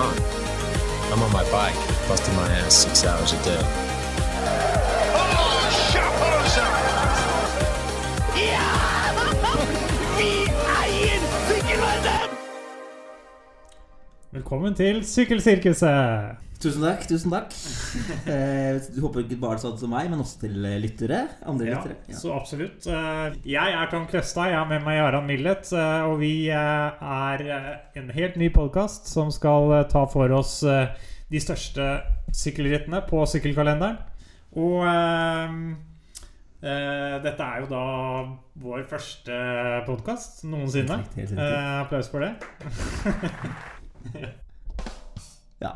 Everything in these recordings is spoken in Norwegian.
on? I'm on my bike, busting my ass six hours a day. Velkommen til Sykkelsirkuset! Tusen takk. tusen takk eh, Du håper ikke bare sånn som meg, men også til eh, lyttere. Andre Ja, lyttere. Ja. så absolutt. Eh, Jeg er Tom Kløstad, jeg har med meg Jaran Millet. eh, Og vi er en helt ny podkast som skal ta for oss de største sykkelrittene på sykkelkalenderen. Og eh, eh, dette er jo da vår første podkast noensinne. Helt riktig, helt. Eh, applaus for det. ja.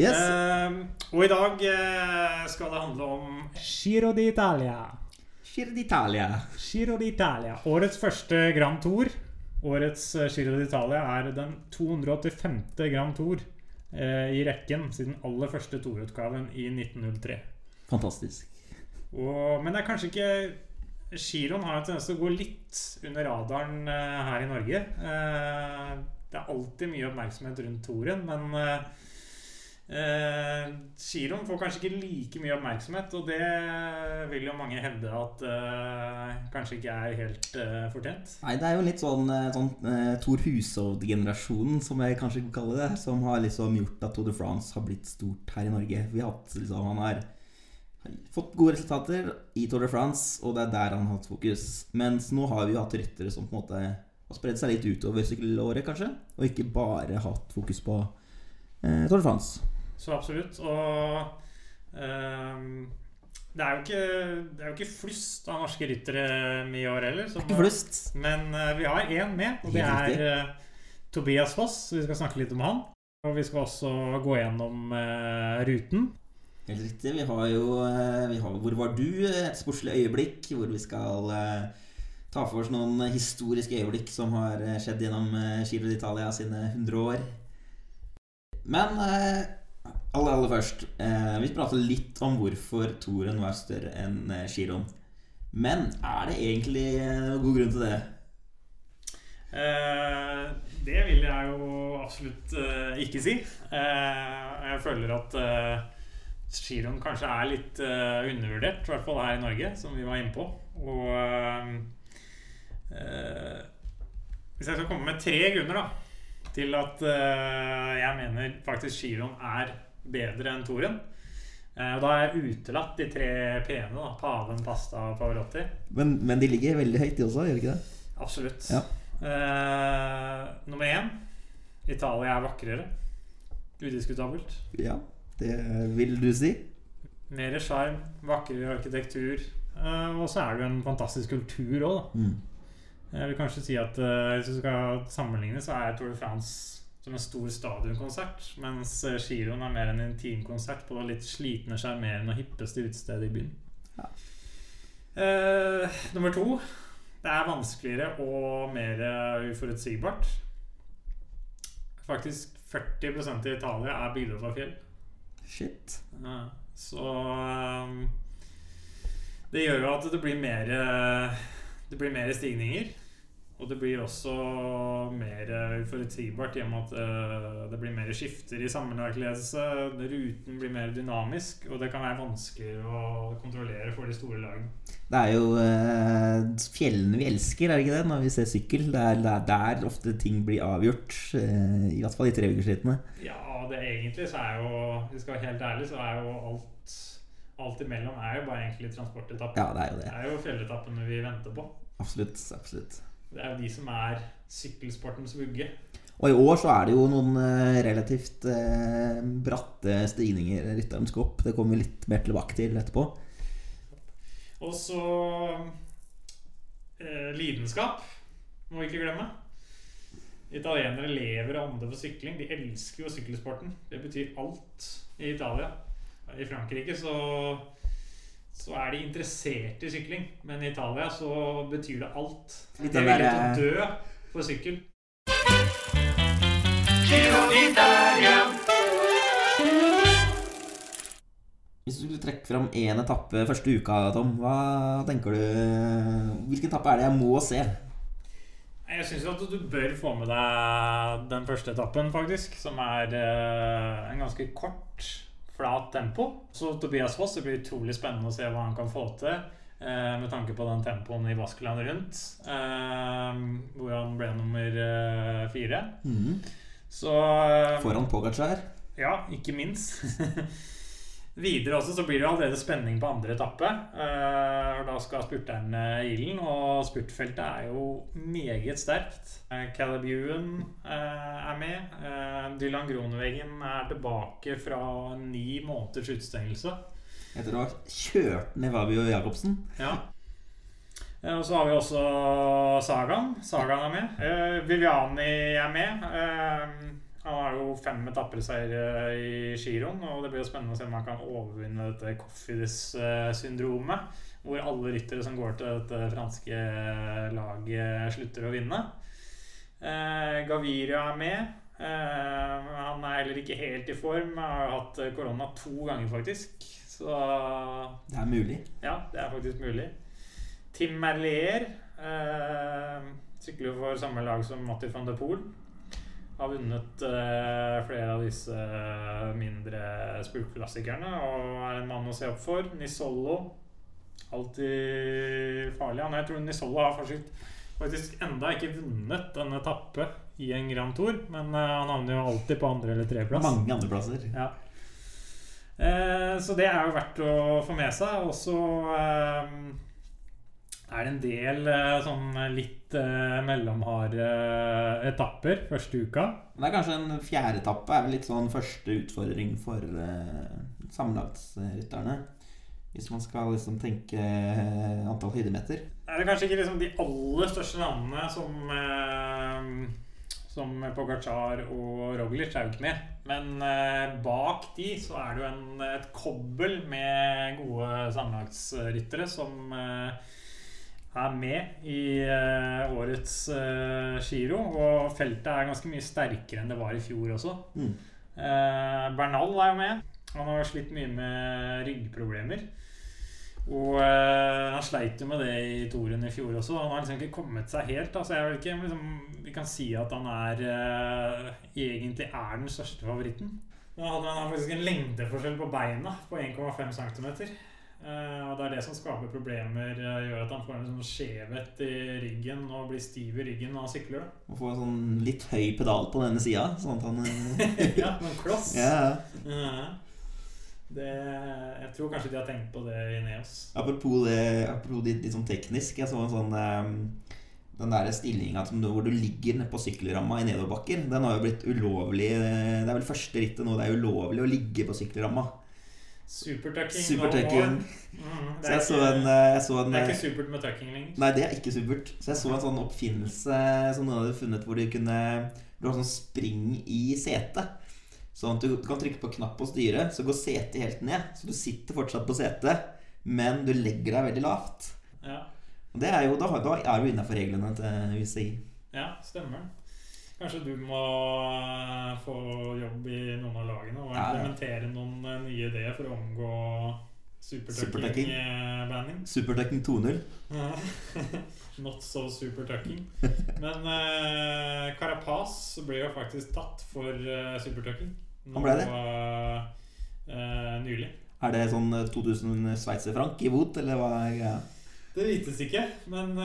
Yes. Uh, og i dag uh, skal det handle om Giro d'Italia. Giro d'Italia. Giro d'Italia. Årets første Grand Tour. Årets eh, Giro d'Italia er den 285. Grand Tour uh, i rekken siden aller første Tour-utgaven i 1903. Fantastisk. Og, men det er kanskje ikke Giroen har en tendens til å gå litt under radaren her i Norge. Det er alltid mye oppmerksomhet rundt Toren, men eh, eh, får kanskje ikke like mye oppmerksomhet, og det vil jo mange hevde at eh, kanskje ikke er helt eh, fortjent. Nei, det er jo litt sånn, eh, sånn eh, Tor Hushovd-generasjonen, som jeg kanskje kan kalle det, som har liksom gjort at Tour de France har blitt stort her i Norge. Vi har hatt liksom, Han har fått gode resultater i Tour de France, og det er der han har hatt fokus. Mens nå har vi jo hatt ryttere som på en måte har spredd seg litt utover sykkelåret, kanskje, og ikke bare hatt fokus på eh, Tour de France. Så absolutt. Og um, det er jo ikke, det er jo ikke flust av norske ryttere mye i år heller. som- Ikke flust. Men uh, vi har én med, og det er eh, Tobias Foss. Vi skal snakke litt om han. Og vi skal også gå gjennom uh, ruten. Helt riktig. Vi har jo vi har, Hvor var du? Et sportslig øyeblikk hvor vi skal ta for oss noen historiske øyeblikk som har skjedd gjennom Giro d'Italia sine 100 år. Men aller, aller først eh, Vi prater litt om hvorfor Toren var større enn Giron. Men er det egentlig eh, god grunn til det? Eh, det vil jeg jo absolutt eh, ikke si. Eh, jeg føler at giroen kanskje er litt eh, undervurdert, i hvert fall her i Norge, som vi var inne på. Og eh, eh, hvis jeg skal komme med tre grunner da til at eh, jeg mener faktisk Giron er bedre enn Toren eh, og Da har jeg utelatt de tre pene. da Paven, Pasta og Pavarotti. Men, men de ligger veldig høyt, de også, gjør de ikke det? Absolutt. Ja. Eh, nummer én Italia er vakrere. Udiskutabelt. Ja, det vil du si? Mer sjarm, vakrere arkitektur. Eh, og så er det jo en fantastisk kultur òg, da. Mm. Jeg vil kanskje si at eh, hvis du skal sammenligne, så er Tour de France som en stor stadionkonsert. Mens eh, Giroen er mer en intimkonsert på det litt slitne, sjarmerende og hippeste utestedet i byen. Ja. Eh, nummer to det er vanskeligere og mer uforutsigbart. Faktisk 40% i Italia er bygd fra fjell. Shit. Ja, så um, Det gjør jo at det blir mer eh, Det blir mer stigninger. Og det blir også mer uforutsigbart i og med at eh, det blir mer skifter i sammenlagtledelse. Ruten blir mer dynamisk, og det kan være vanskeligere å kontrollere for de store lagene. Det er jo eh, fjellene vi elsker, er det ikke det? Når vi ser sykkel. Det er det er der ofte ting blir avgjort. Eh, I hvert fall i treukersrittene. Ja, det egentlig så er jo Hvis vi skal være helt ærlig, så er jo alt Alt imellom er jo bare egentlig transportetappen. Ja, det er jo det. Det er jo fjelletappene vi venter på. Absolutt. absolutt. Det er jo de som er sykkelsportens vugge. Og i år så er det jo noen eh, relativt eh, bratte stigninger rytteren skal opp. Det kommer vi litt mer tilbake til etterpå. Og så eh, lidenskap må vi ikke glemme. Italienere lever av ånde for sykling. De elsker jo sykkelsporten. Det betyr alt i Italia. I Frankrike så, så er de interessert i sykling, men i Italia så betyr det alt. Det De er villige til å dø for sykkel. Hvis du skulle trekke fram én etappe første uka, Tom, hva tenker du Hvilken etappe er det jeg må se? Jeg jeg syns at du bør få med deg den første etappen, faktisk. Som er eh, en ganske kort, flat tempo. Så Tobias Foss, det blir utrolig spennende å se hva han kan få til. eh, med tanke på den tempoen i Baskeland rundt. eh, hvor han ble nummer eh, fire. Mm. Så Foran Pogacar. Ja, ikke minst. Videre også så blir det jo allerede spenning på andre etappe. Eh, da skal spurterne i ilden, og spurtfeltet er jo meget sterkt. Uh, Caleb Ewan eh, er med. Eh, Dylan Groneveggen er tilbake fra ni måneders utestengelse. Etter å ha kjørt ned Vabio Jacobsen. Ja. Eh, Og så har vi også Sagaen. Sagaen er med. Eh, Viviani er med. Han har jo fem etappeseiere i giroen, og det blir jo spennende å se om han kan overvinne dette Coffides-syndromet. Hvor alle ryttere som går til dette franske laget, slutter å vinne. Eh, Gaviria er med. Eh, han er heller ikke helt i form. Han har hatt korona to ganger, faktisk. Så Det er mulig. ja, det er faktisk mulig. Tim Merlier eh, sykler for samme lag som Matti van de Poel. Har vunnet uh, flere av disse mindre spurtklassikerne og er en mann å se opp for. Nisollo. Alltid farlig. Han, jeg tror Nisollo har faktisk, faktisk enda ikke vunnet en etappe i en Grand Tour, men uh, han havner jo alltid på andre eller tredjeplass. Mange andreplasser. Ja. Uh, så det er jo verdt å få med seg. Og så eh, er det en del eh, sånn litt uh, mellomharde etapper første uka. Det er kanskje en fjerde etappe er vel litt sånn første utfordring for uh, sammenlagtsrytterne. Hvis man skal liksom tenke eh, antall høydemeter. Det er kanskje ikke liksom de aller største navnene som uh, Som Pogacar og Roglic er jo ikke med. Men eh, bak de så er det jo en, et kobbel med gode sammenlagtsryttere som eh, er med i uh, årets uh, Giro. Og feltet er ganske mye sterkere enn det var i fjor også. Mm. Uh, Bernal er jo med. Han har slitt mye med ryggproblemer. Og han sleit jo med det i toren i fjor også. Han har liksom ikke kommet seg helt. Altså jeg vil ikke liksom, Vi kan si at han er egentlig er den største favoritten. Nå hadde- han faktisk en lengdeforskjell på beina på 1,5 cm. Eh, og det er det som skaper problemer. eh, gjør at han får en sånn skjevhet i ryggen og blir stiv i ryggen når han sykler. Og få en sånn litt høy pedal på denne sida, sånn at han eh, ja, noen kloss. Ja, ja. Ja. Det, jeg tror kanskje de har tenkt på det i Neos. Apropos det, apropos litt, litt sånn teknisk. Jeg så en sånn Den der stillinga hvor du ligger nede på sykkelramma i nedoverbakker, den har jo blitt ulovlig Det er vel første rittet nå det er ulovlig å ligge på sykkelramma. Supertucking. Supertucking. Mm, det, Så er så ikke, en, eh, en det er eh, ikke supert med tucking lenger. Nei, det er ikke supert. Så jeg så en sånn oppfinnelse som noen hadde funnet hvor de kunne Du har sånn spring i setet. Sånn at du kan trykke på knapp på styret, så går setet helt ned. Så du sitter fortsatt på setet, men du legger deg veldig lavt. Ja, Og det er jo, da, da er du innafor reglene til UCI. ja, stemmer. Kanskje du må eh, få jobb i noen av lagene og Ja, ja. implementere noen eh, nye ideer for å omgå Supertucking. supertucking-banning. Supertucking 2.0. Not so supertucking. Men uh, Carapaz ble jo faktisk tatt for uh, supertucking. Han ble det? Eh, nylig. Er det sånn eh, 2000 sveitserfrank i bot, eller hva er greia? Det vites ikke, men uh,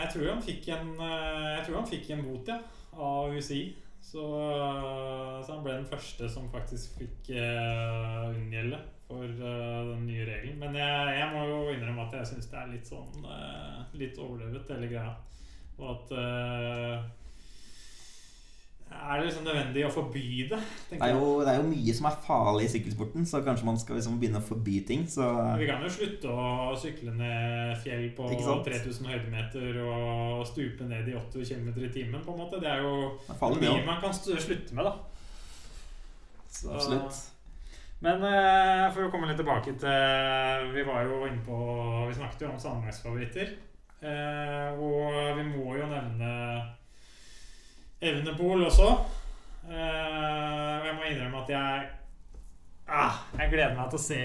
jeg tror han fikk en uh, Jeg tror han fikk en bot, ja, av UCI. Så, uh, så han ble den første som faktisk fikk uh, unngjelde for den nye regelen. Men jeg, jeg må jo innrømme at jeg syns det er litt sånn Litt overdrevet, hele greia. Og at Er det liksom nødvendig å forby det? Det er, jo, det er jo mye som er farlig i sykkelsporten, så kanskje man skal liksom begynne å forby ting. Så Vi kan jo slutte å sykle ned fjell på 3000 høydemeter og stupe ned i 80 km i timen. på en måte Det er jo det er det mye man kan slutte med, da. Så- Absolutt. Men eh, for å komme litt tilbake til Vi var jo inne på Vi snakket jo om sammenhetsfavoritter. Eh, og vi må jo nevne Evnepol også. Eh, og jeg må innrømme at jeg ah, Jeg gleder meg til å se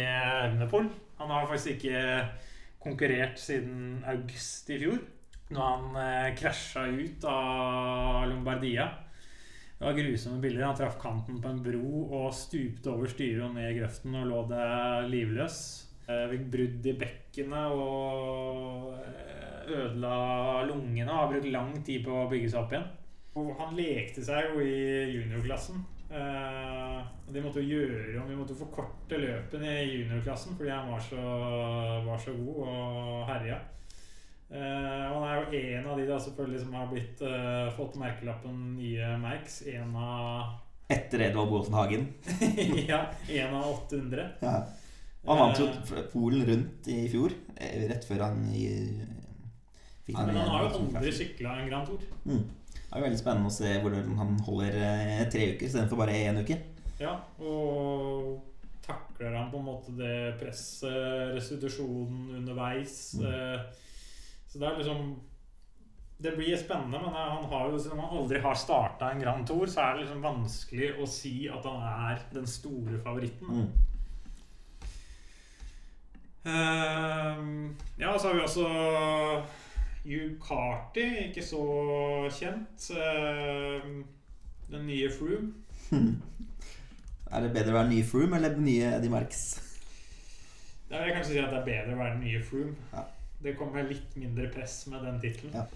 Evnepol. Han har faktisk ikke konkurrert siden august i fjor. når han eh, krasja ut av Lombardia. Det var grusomme bilder. Han traff kanten på en bro og stupte over styret og ned i grøften og lå der livløs. Eh, Fikk brudd i bekkenet og ødela lungene. Har brukt lang tid på å bygge seg opp igjen. Han lekte seg jo i juniorklassen. Uh, de måtte jo gjøre om Vi måtte forkorte løpene i juniorklassen fordi han var så, var så god og herja. Uh, han er jo en av de da selvfølgelig som har blitt uh, fått merkelappen nye Merks. En av Etter Edvald Boasen Hagen. Ja, en av 800. Ja. Han vant jo Polen rundt i fjor, rett før han i, fikk men han har jo aldri sykla en Grand Tour. Mm. Det er veldig spennende å se hvordan han holder eh, tre uker istedenfor bare én uke. Ja, og takler han på en måte det presset, restitusjonen underveis. Mm. eh, Så det er liksom Det blir spennende, men eh, han har jo, siden han aldri har starta en Grand Tour, så er det liksom vanskelig å si at han er den store favoritten. Mm. Uh, ja, så har vi også Hugh Carty, ikke så kjent. Ehm, den nye Froome. Er det bedre å være ny Froome eller den nye Eddie Marks? Jeg vil kanskje si at det er bedre å være den nye Froome. Ja. Det kommer litt mindre press med den tittelen. Ja.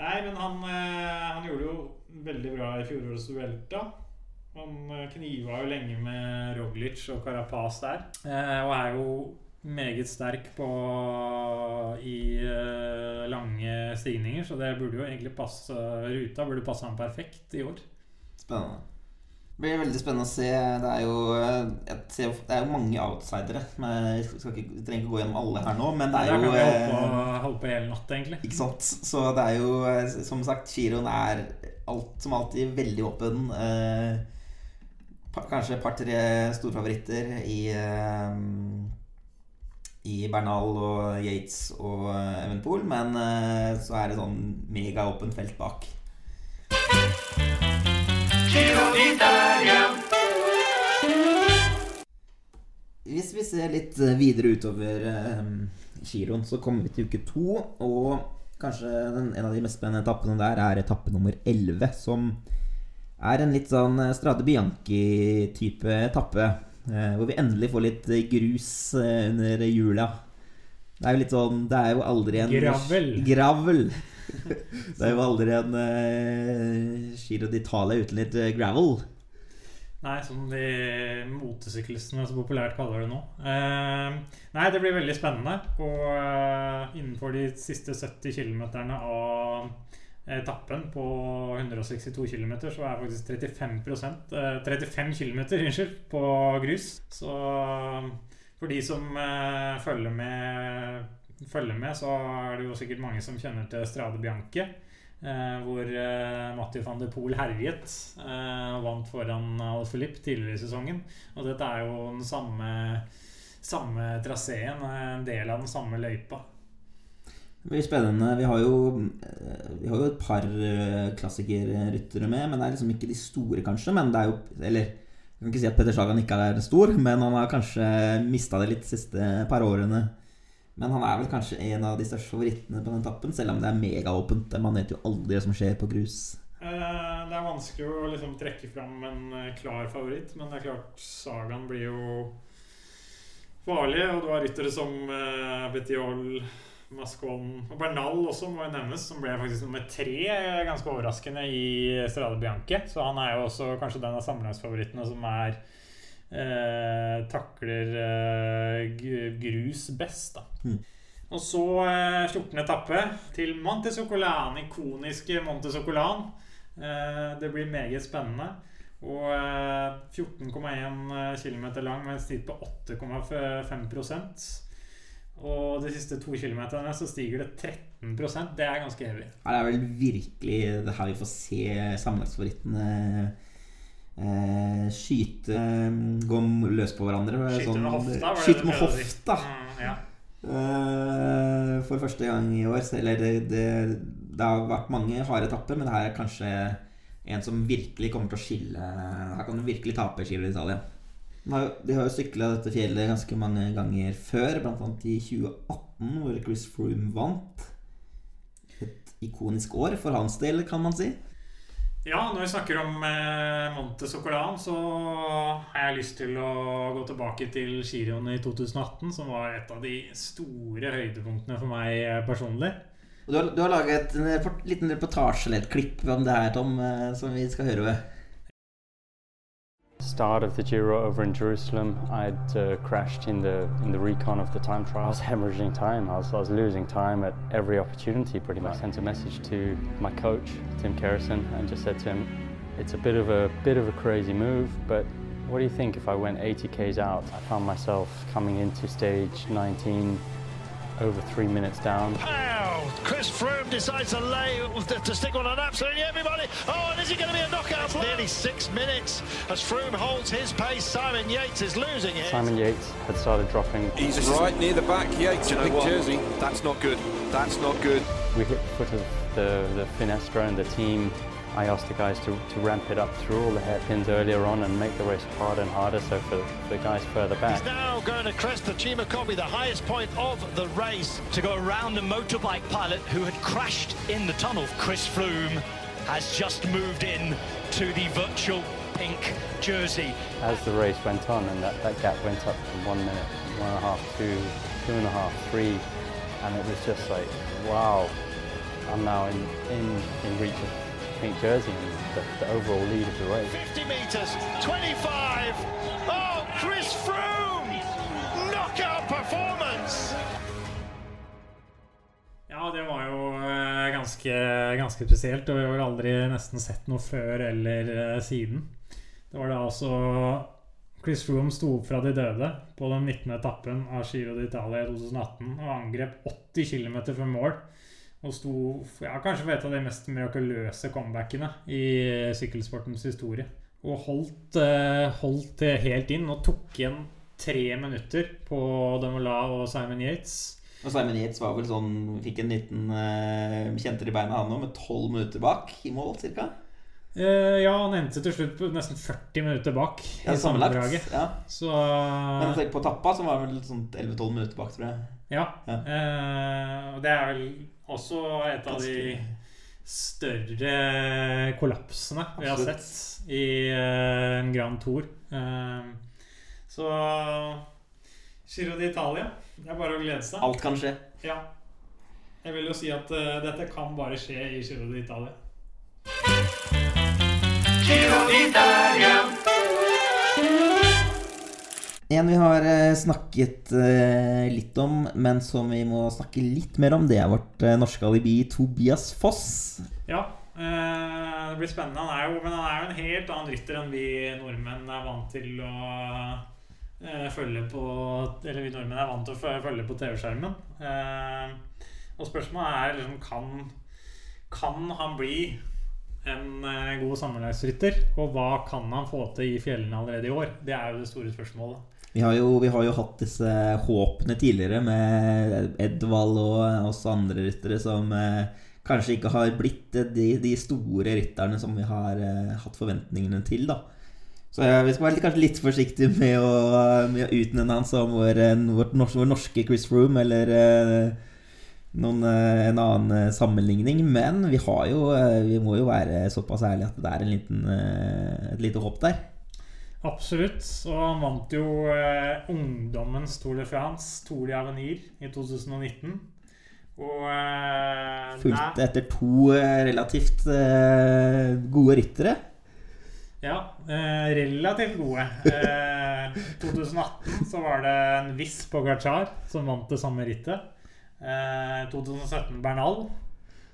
Nei, men han, eh, han gjorde jo veldig bra i fjorårets Duelta. Han eh, kniva jo lenge med Roglic og Carapaz der. Eh, og er jo meget sterk på i uh, lange stigninger, så det burde jo egentlig passe Ruta burde passe ham perfekt i år. Spennende. Det blir veldig spennende å se. Det er jo, eh, jeg ser, det er jo mange outsidere. Jeg skal ikke, vi trenger ikke gå gjennom alle her nå, men det Der er kan jo vi holde på, eh, holde på hele natt, egentlig. Ikke sant? Så det er jo, som sagt, giroen er alt som alltid veldig åpen. Eh, kanskje et par-tre storfavoritter i eh, i Bernal og Yates og eh, Evenpool, men eh, så er det sånn megaåpent felt bak. Hvis vi ser litt eh, videre utover giroen, så kommer vi til uke to. Og kanskje en av de mest spennende etappene der er etappe nummer 11, som er en litt sånn Strade Bianchi-type etappe. Eh, hvor vi endelig får litt eh, grus eh, under hjula. Det er jo litt sånn Det er jo aldri en Gravel. Gravel. det er jo aldri en uh, Giro d'Italia uten litt gravel. Nei, som de motesyklistene så populært kaller det nå. Uh, nei, det blir veldig spennende. Og uh, innenfor de siste 70 km av etappen på 162 km, så er faktisk 35 eh, 35 km unnskyld, på grus. Så for de som eh, følger med følger med, så er det jo sikkert mange som kjenner til Strade Bianche. Eh, hvor eh, Mathieu van de Poel herjet eh, vant foran Al Filip tidligere i sesongen. Og dette er jo den samme, samme traseen, eh, en del av den samme løypa. Det blir spennende. Vi har jo, eh, vi har jo et par eh, klassikerryttere med, men det er liksom ikke de store, kanskje. Men det er jo Eller jeg kan ikke si at Petter Sagan ikke er stor, men han har kanskje mista det litt de siste par årene. Men han er vel kanskje en av de største favorittene på den etappen, selv om det er megaåpent. Man vet jo aldri hva som skjer på grus. Eh, det er vanskelig å liksom trekke fram en eh, klar favoritt, men det er klart Sagan blir jo farlig. Og du har ryttere som Betiol, Mascon og Bernal også må jo nevnes, som ble faktisk nummer tre, eh, ganske overraskende, i Strade Bianche. Så han er jo også kanskje den av sammenlagsfavorittene som er eh, takler eh, grus best, da. Mm. Og så eh, 14. etappe til Monte Socolan, ikoniske Monte Socolan. Eh, det blir meget spennende. Og eh, 14,1 km lang med en snitt på 8,5 Og de siste to kilometerne så stiger det 13% Det er ganske heavy. Det er vel virkelig det her vi får se sammenlagtsfavorittene eh, skyte eh, Gå løs på hverandre. Skyte med hofta. Skyte med hofta! Mm, ja. Eh, for første gang i år. Eller det, det, det har vært mange harde etapper, men det her er kanskje en som virkelig kommer til å skille Her kan du virkelig tape Giro d'Italia. De har, jo- sykla dette fjellet ganske mange ganger før, bl.a. i 2018, hvor Chris Froome vant. Et ikonisk år for hans del, kan man si. Ja, når vi snakker om eh, Monte Socolan, så har jeg lyst til å gå tilbake til Giroen i 2018, som var et av de store høydepunktene for meg eh, personlig. Og du har, du har laget en liten reportasje eller et klipp om det her, Tom, eh, som vi skal høre. Start of the Giro over in Jerusalem, I'd uh, crashed in the in the recon of the time trial. I was hemorrhaging time. I was, I was losing time at every opportunity. Pretty much. I sent a message to my coach Tim Kerrison and just said to him, "It's a bit of a bit of a crazy move, but." What do you think if I went 80 k's out? I found myself coming into stage 19 over three minutes down. Pow! Chris Froome decides to lay to stick one on absolutely everybody. Oh, and is it going to be a knockout? Nearly six minutes as Froome holds his pace. Simon Yates is losing it. Simon Yates had started dropping. He's right near the back. Yates, Do you know big what? jersey. That's not good. That's not good. We hit the foot of the, the Finestra and the team. I asked the guys to, to ramp it up through all the hairpins earlier on and make the race harder and harder so for, for the guys further back. He's now going to crest the Chima Copy, the highest point of the race. to go around a motorbike pilot who had crashed in the tunnel. Chris Froome has just moved in to the virtual pink jersey. As the race went on and that, that gap went up from one minute, one and a half, two, two and a half, three, and it was just like, wow, I'm now in, in, in reach of pink jersey and the, the overall lead of the race. 50 metres, 25. Oh, Chris Froome! Knockout performance! Ja, det var jo eh, ganske, ganske spesielt, og vi har aldri nesten sett noe før eller eh, siden. Det var da altså Chris Froome sto opp fra de døde på den 19. etappen av Giro d'Italia i 2018 og angrep 80 km fra mål. Og sto ja, kanskje for et av de mest mirakuløse comebackene i sykkelsportens historie. Og holdt, eh, holdt det helt inn og tok igjen tre minutter på Demola og Simon Yates. Og Simon Yates var vel sånn Fikk en liten uh, kjenter i beina han òg, med tolv minutter bak i mål, cirka. Uh, ja, han endte til slutt på nesten 40 minutter bak Ja, i sammenlagt. Ja. Så Men på tappa, så var det vel sånn 11-12 minutter bak, tror jeg. Ja. Eh, og det er vel også et av de større kollapsene vi har sett i eh, en Grand Tour. Eh, så Giro d'Italia. Det er bare å glede seg. Alt kan skje. Ja. Jeg vil jo si at uh, dette kan bare skje i Giro d'Italia. En vi har eh, snakket eh, litt om, men som vi må snakke litt mer om, det er vårt eh, norske alibi Tobias Foss. Ja, det blir spennende. Han er jo, men han er jo en helt annen rytter enn vi nordmenn er vant til å følge på Eller vi nordmenn er vant til å følge på TV-skjermen. Og spørsmålet er liksom kan, kan han bli en god sammenlagsrytter. Og hva kan han få til i fjellene allerede i år? Det er jo det store spørsmålet. Vi har, jo, vi har jo hatt disse håpene tidligere med Edvald og oss andre ryttere som eh, kanskje ikke har blitt eh, de, de store rytterne som vi har eh, hatt forventningene til. da Så eh, vi skal være litt, kanskje litt forsiktige med å, med å utnevne han som vår, vår, norske, vår norske Chris Froome eller eh, noen, eh, en annen eh, sammenligning. Men vi, jo, eh, vi må jo være såpass ærlige at det er en liten, eh, et lite håp der. Absolutt. Og han vant jo eh, ungdommens Tour de France, Tour de Avenir, i 2019. Og eh, Fulgte etter to eh, relativt eh, gode ryttere. Ja, eh, relativt gode. Eh, 2018 så var det en viss Pogacar som vant det samme rittet. Eh, 2017 Bernal.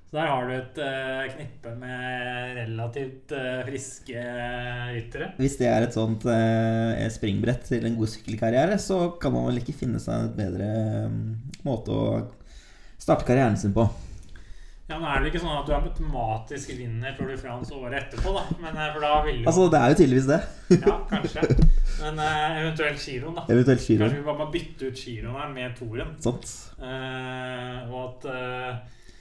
Så der har du et uh, knippe med relativt uh, friske ryttere. Hvis det er et sånt uh, springbrett til en god sykkelkarriere, så kan man vel ikke finne seg en bedre um, måte å starte karrieren sin på. Ja, men er det ikke sånn at du automatisk vinner Tour de France året etterpå, da. Men eh, for da vil jo Altså, det er jo tydeligvis det. Ja, kanskje. Men uh, eventuelt giroen, da. Eventuelt giroen. Kanskje vi bare må bytte ut giroen her med toren. Sånt. Uh, og at eh,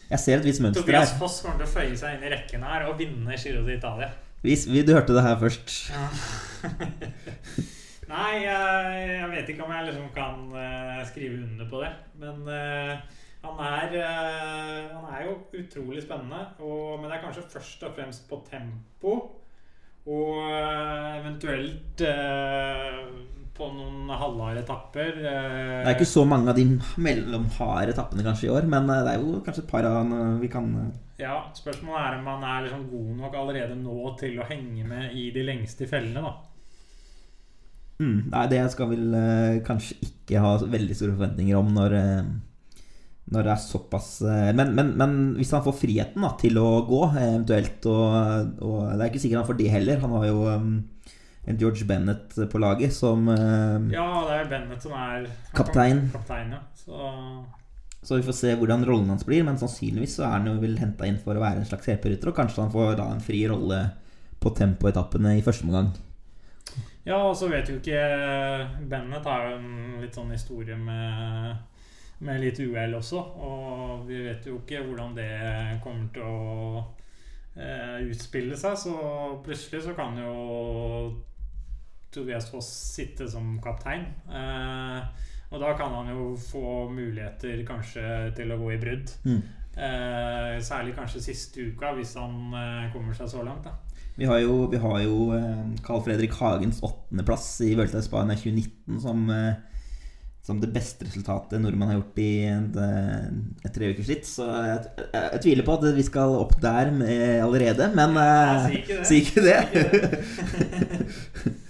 Jeg ser et visst mønster her. Tobias. Foss kommer til å føye seg inn i rekken her og vinne Giro d'Italia. Hvis vi, du hørte det her først. Ja. Nei, jeg, jeg vet ikke om jeg liksom kan uh, skrive under på det. Men uh, Han er, uh, han er jo utrolig spennende, og, men det er kanskje først og fremst på tempo. Og eventuelt på noen halvharde etapper. eh, Det er ikke så mange av de mellomharde etappene kanskje i år, men eh, det er jo kanskje et par av dem vi kan eh, Ja, Spørsmålet er om han er liksom god nok allerede nå til å henge med i de lengste fellene. da mm, Nei, det skal vel eh, kanskje ikke ha veldig store forventninger om når eh, når det er såpass eh, men, men, men hvis han får friheten da, til å gå, eh, eventuelt og, og Det er ikke sikkert han får det heller. Han har jo um, en George Bennett på laget som eh, Ja, det er Bennett som er Kaptein. kaptein ja. Så Så vi får se hvordan rollen hans blir, men sannsynligvis så er han jo vel henta inn for å være en slags hjelperytter, og kanskje han får da en fri rolle på tempoetappene i første omgang. Ja, og så vet jo ikke Bennett har jo en litt sånn historie med, med litt uhell også. Og vi vet jo ikke hvordan det kommer til å eh, utspille seg. Så plutselig så kan jo Tobias Foss sitte som kaptein. Eh, og da kan han jo få muligheter kanskje til å gå i brudd. Mm. Eh, særlig kanskje siste uka, hvis han eh, kommer seg så langt. da Vi har jo, vi har jo eh, Carl Fredrik Hagens åttendeplass i Vuelta i Spania 2019 som, eh, som det beste resultatet nordmann har gjort i et, eh, et tre ukers ritt. Så jeg, jeg, jeg tviler på at vi skal opp der med, allerede, men eh, si ikke det. si ikke det.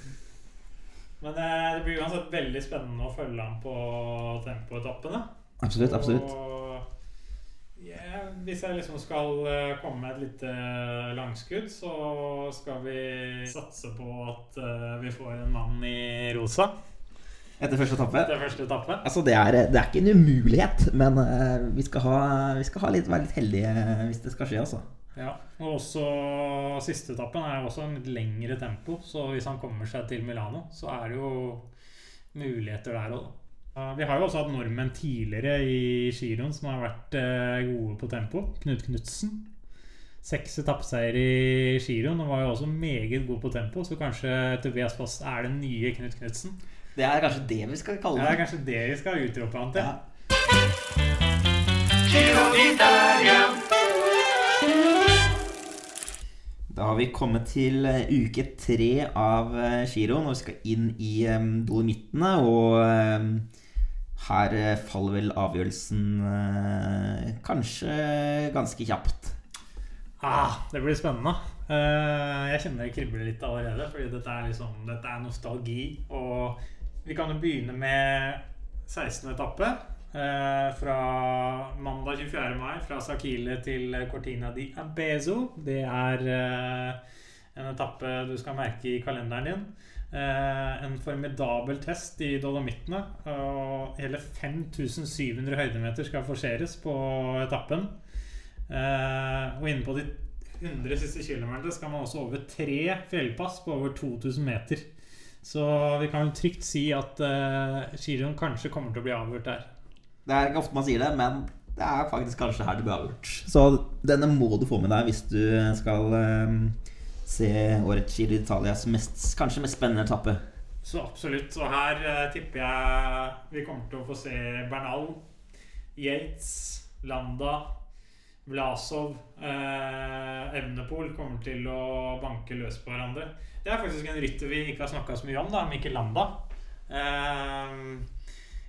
det blir uansett veldig spennende å følge ham på tempoetappene. absolutt, absolutt. Ja, hvis jeg liksom skal eh, komme med et lite langskudd, så skal vi satse på at eh, vi får en mann i rosa Etter første etappe. etter første etappe. Altså, det er, det er ikke en umulighet, men eh, vi skal, ha, vi skal ha litt, være litt heldige hvis det skal skje, altså. Ja, og også siste etappen er også en litt lengre tempo, så hvis han kommer seg til Milano, så er det jo muligheter der òg. Vi har jo også hatt nordmenn tidligere i giroen som har vært eh, gode på tempo. Knut Knutsen. Seks etappeseier i giroen og var jo også meget god på tempo, så kanskje Tobias Foss er den nye Knut Knutsen. Det er kanskje det vi skal kalle Ja, det er kanskje det vi skal utrope han til. Ja. Da har vi kommet til eh, uke tre av eh, giroen, og vi skal inn i um, Dolomittene. Og her eh, faller vel avgjørelsen eh, kanskje ganske kjapt. Ah, det blir spennende. Eh, jeg kjenner det kribler litt allerede, fordi dette er, liksom, dette er nostalgi. Og vi kan jo begynne med 16. etappe. Eh, fra mandag 24. mai fra Sakile til Cortina di Abezo. Det er eh, en etappe du skal merke i kalenderen din. Eh, en formidabel test i Dolomittene. Og hele 5700 høydemeter skal forseres på etappen. Og inne på de 100 siste kilometerne skal man også over tre fjellpass på over 2000 meter. Så vi kan trygt si at giroen kanskje kommer til å bli avgjort der. Det er ikke ofte man sier det, men det er faktisk kanskje her det blir avgjort. Så denne må du få med deg hvis du skal em, se årets Giro Italias mest, kanskje mest spennende etappe. Så absolutt. Og her eh, tipper jeg vi kommer til å få se Bernal, Yates, Landa, Vlasov, eh, Evnepol kommer til å banke løs på hverandre. Det er faktisk en rytter vi ikke har snakka så mye om, da, Mikkel Landa. Eh,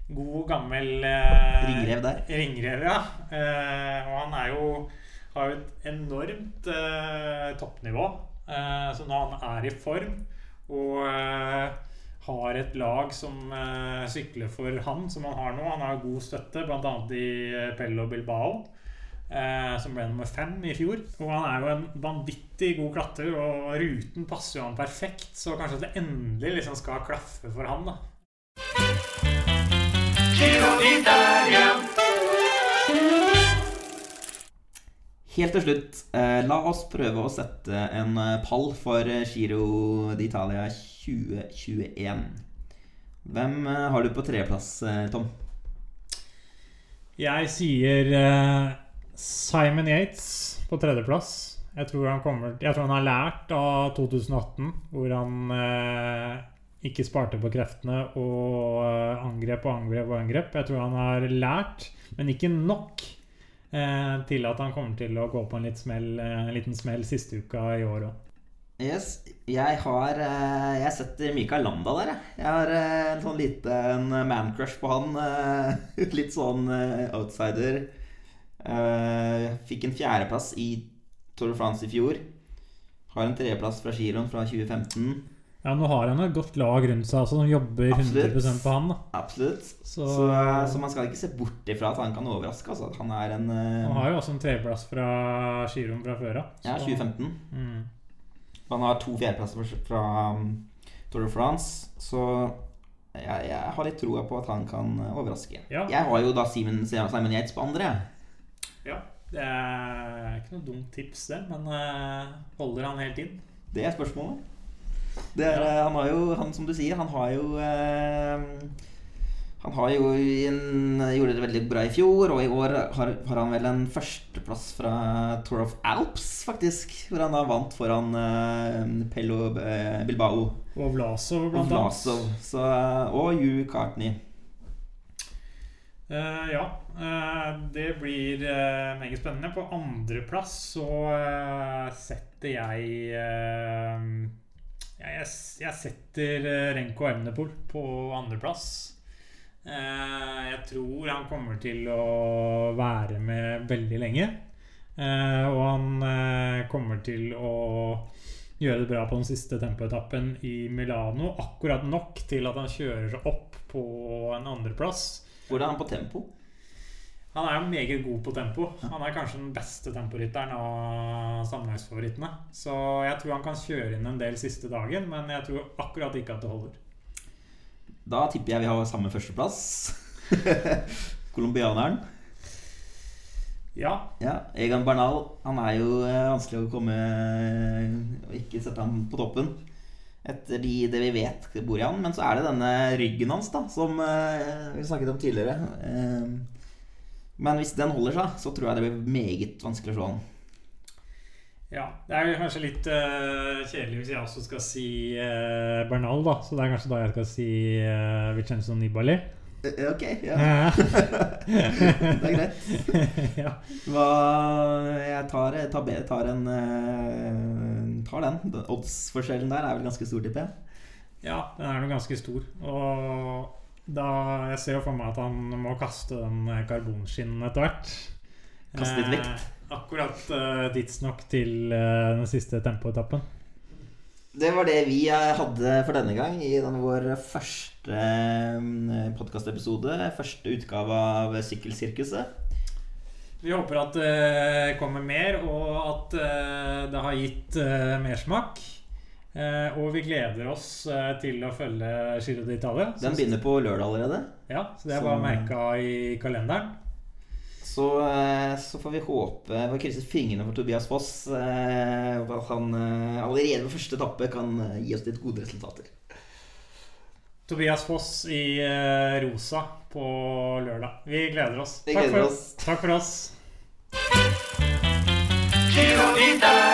god, gammel eh, Ringrev der. Ringrev, ja. Eh, og han er jo har jo et enormt eh, toppnivå. Eh, så når han er i form og eh, har et lag som eh, sykler for han, som han har nå Han har god støtte, bl.a. i Pello Bilbao. Eh, som ble nummer fem i fjor. Og han er jo en vanvittig god klatrer, og ruten passer jo han perfekt. Så kanskje det endelig liksom skal klaffe for han, da. Helt til slutt, eh, la oss prøve å sette en eh, pall for eh, Giro d'Italia 2021. Hvem eh, har du på tredjeplass, Tom? Jeg sier eh, Simon Yates på tredjeplass. Jeg tror, han kommer, jeg tror han har lært av 2018, hvor han eh, ikke sparte på kreftene og eh, angrep og angrep og angrep. Jeg tror han har lært, men ikke nok, eh, til at han kommer til å gå på en, smell, eh, en liten smell siste uka i år òg. Yes, jeg har eh, Jeg setter Mikael Landa der, jeg. Jeg har en sånn liten man-crush på han. Litt sånn outsider. Fikk en fjerdeplass i Tour de France i fjor. Har en tredjeplass fra Giron fra 2015. Ja, nå har han et godt lag rundt seg altså, som jobber Absolutt. 100% på han. da Absolutt. Så, Så, eh, så man skal ikke se bort ifra at han kan overraske. Altså. At han er en Uh, Han har jo også en tredjeplass fra skirom fra før av. Ja, 2015. Mm. Han har to fjerdeplasser fra, um, Tour de France, så jeg, jeg har litt troa på at han kan uh, overraske. Ja. Jeg har jo da Simon, Simon Yates på andre. Ja, det er ikke noe dumt tips, det. Men uh, holder han helt inn? Det er spørsmålet. Det er, Ja. Han har jo, han, som du sier, han har jo eh, Han har jo en, gjorde det veldig bra i fjor, og i år har, har han vel en førsteplass fra Tour of Alps, faktisk. Hvor han da vant foran uh, Pello uh, Bilbao Og Vlasov, blant annet. Og Hugh Cartney. Uh, ja, Uh, det blir uh, meget spennende. På andreplass så setter jeg jeg, jeg setter uh, Renko Emnepol på andreplass. Uh, jeg tror han kommer til å være med veldig lenge. Eh, og han eh, kommer til å gjøre det bra på den siste tempoetappen i Milano. Akkurat nok til at han kjører seg opp på en andreplass. Hvordan er han på tempo? Han er jo meget god på tempo. Han er kanskje den beste temporytteren av sammenlagsfavorittene. Så jeg tror han kan kjøre inn en del siste dagen, men jeg tror akkurat ikke at det holder. Da tipper jeg vi har samme førsteplass. Colombianeren. Ja, Ja, Egan Bernal. Han er jo eh, vanskelig å komme Og ikke sette ham på toppen. Etter de, det vi vet bor i han. Men så er det denne ryggen hans, da, som eh, vi snakket om tidligere. Eh, men hvis den holder seg, så tror jeg det blir meget vanskelig å slå den ja. Det er kanskje litt uh, kjedelig hvis jeg også skal si uh, Bernal, da. Så det er kanskje da jeg skal si uh, Vicenzo Nibali. Eh, Ok, ja. det er greit. ja. Hva Jeg tar, tar, tar en eh, Tar den. Den Oddsforskjellen der er vel ganske stor, tipper jeg. ja, den er nok ganske stor. Og da Jeg ser jo for meg at han må kaste den karbonskinnen etter hvert. Kaste litt vekt. Eh, akkurat eh, tidsnok til eh, den siste tempoetappen. Det var det vi eh, hadde for denne gang i denne vår første podkastepisode. Første utgave av Sykkelsirkuset. Vi håper at det kommer mer, og at eh, det har gitt mersmak. Eh, og vi gleder oss eh, til å følge Giro d'Italia. Den begynner på lørdag allerede. Ja, så det er Så- bare merka i kalenderen. Så, eh, så får vi håpe Vi krysset fingrene for Tobias Foss. eh, At han eh, allerede på første etappe kan eh, gi oss litt gode resultater. Tobias Foss i eh, rosa på lørdag. Vi gleder oss. Vi Takk for, oss. takk for oss. Giro d'Italia.